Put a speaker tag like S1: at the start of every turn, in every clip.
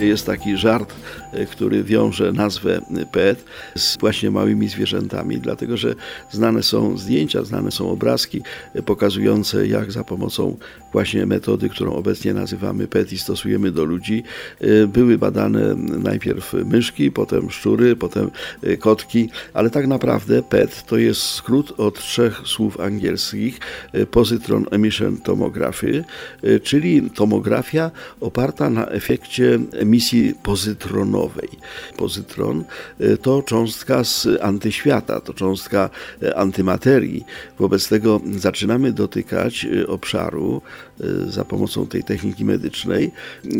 S1: Jest taki żart, e, który wiąże nazwę PET z właśnie małymi zwierzętami, dlatego że znane są zdjęcia, znane są obrazki e, pokazujące, jak za pomocą właśnie metody, którą obecnie nazywamy PET i stosujemy do ludzi, e, były badane najpierw myszki, potem szczury, potem kotki, ale tak naprawdę PET to jest skrót od trzech słów angielskich Positron Emission Tomography, czyli tomografia oparta na efekcie emisji pozytronowej. Pozytron e, to cząstka z antyświata, to cząstka e, antymaterii. Wobec tego zaczynamy dotykać e, obszaru za pomocą tej techniki medycznej,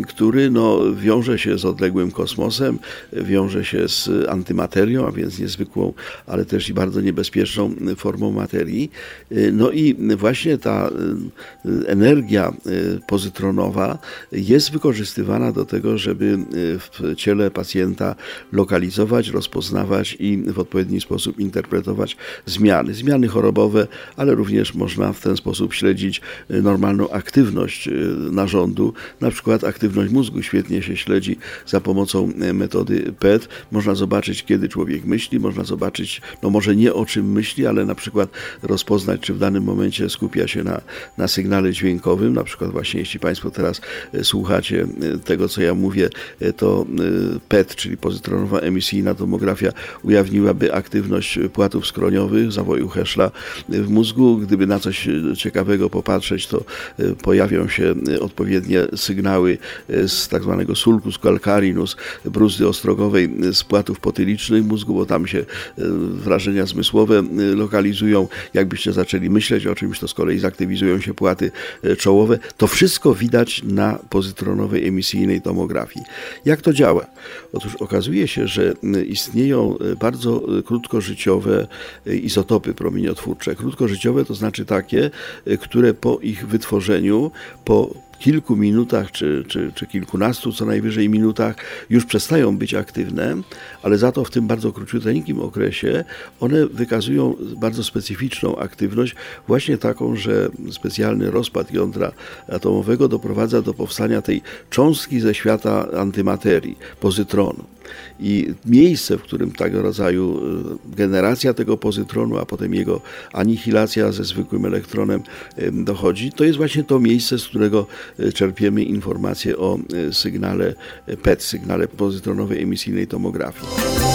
S1: który no, wiąże się z odległym kosmosem, wiąże się z antymaterią, a więc niezwykłą, ale też i bardzo niebezpieczną formą materii. No i właśnie ta energia pozytronowa jest wykorzystywana do tego, żeby żeby y, w ciele pacjenta lokalizować, rozpoznawać i w odpowiedni sposób interpretować zmiany. Zmiany chorobowe, ale również można w ten sposób śledzić y, normalną aktywność y, narządu, na przykład aktywność mózgu świetnie się śledzi za pomocą metody PET. Można zobaczyć, kiedy człowiek myśli, można zobaczyć, no może nie o czym myśli, ale na przykład rozpoznać, czy w danym momencie skupia się na, na sygnale dźwiękowym, na przykład właśnie jeśli Państwo teraz słuchacie tego, co ja mówię, E, to e, PET, czyli pozytronowa emisyjna tomografia, ujawniłaby aktywność płatów skroniowych, zawoju Heschla w mózgu. Gdyby na coś ciekawego popatrzeć, to e, pojawią się odpowiednie sygnały z tak zwanego sulcus calcarinus, bruzdy ostrogowej z płatów potylicznych mózgu, bo tam się wrażenia zmysłowe lokalizują. Jakbyście zaczęli myśleć o czymś, to z kolei zaktywizują się płaty czołowe. To wszystko widać na pozytronowej emisyjnej tomografii. Jak to działa? Otóż okazuje się, że istnieją e, bardzo e, krótkożyciowe e, izotopy promieniotwórcze. Krótkożyciowe to znaczy takie, które po ich wytworzeniu, po kilku minutach czy, czy, czy kilkunastu co najwyżej minutach już przestają być aktywne, ale za to w tym bardzo króciuteńkim okresie one wykazują bardzo specyficzną aktywność, właśnie taką, że specjalny rozpad jądra atomowego doprowadza do powstania tej cząstki ze świata antymaterii, pozytronu. I miejsce, w którym tego rodzaju e, generacja tego pozytronu, a potem jego anihilacja ze zwykłym elektronem dochodzi, to jest właśnie to miejsce, z którego e, czerpiemy informacje o sygnale PET, sygnale pozytronowej emisyjnej tomografii.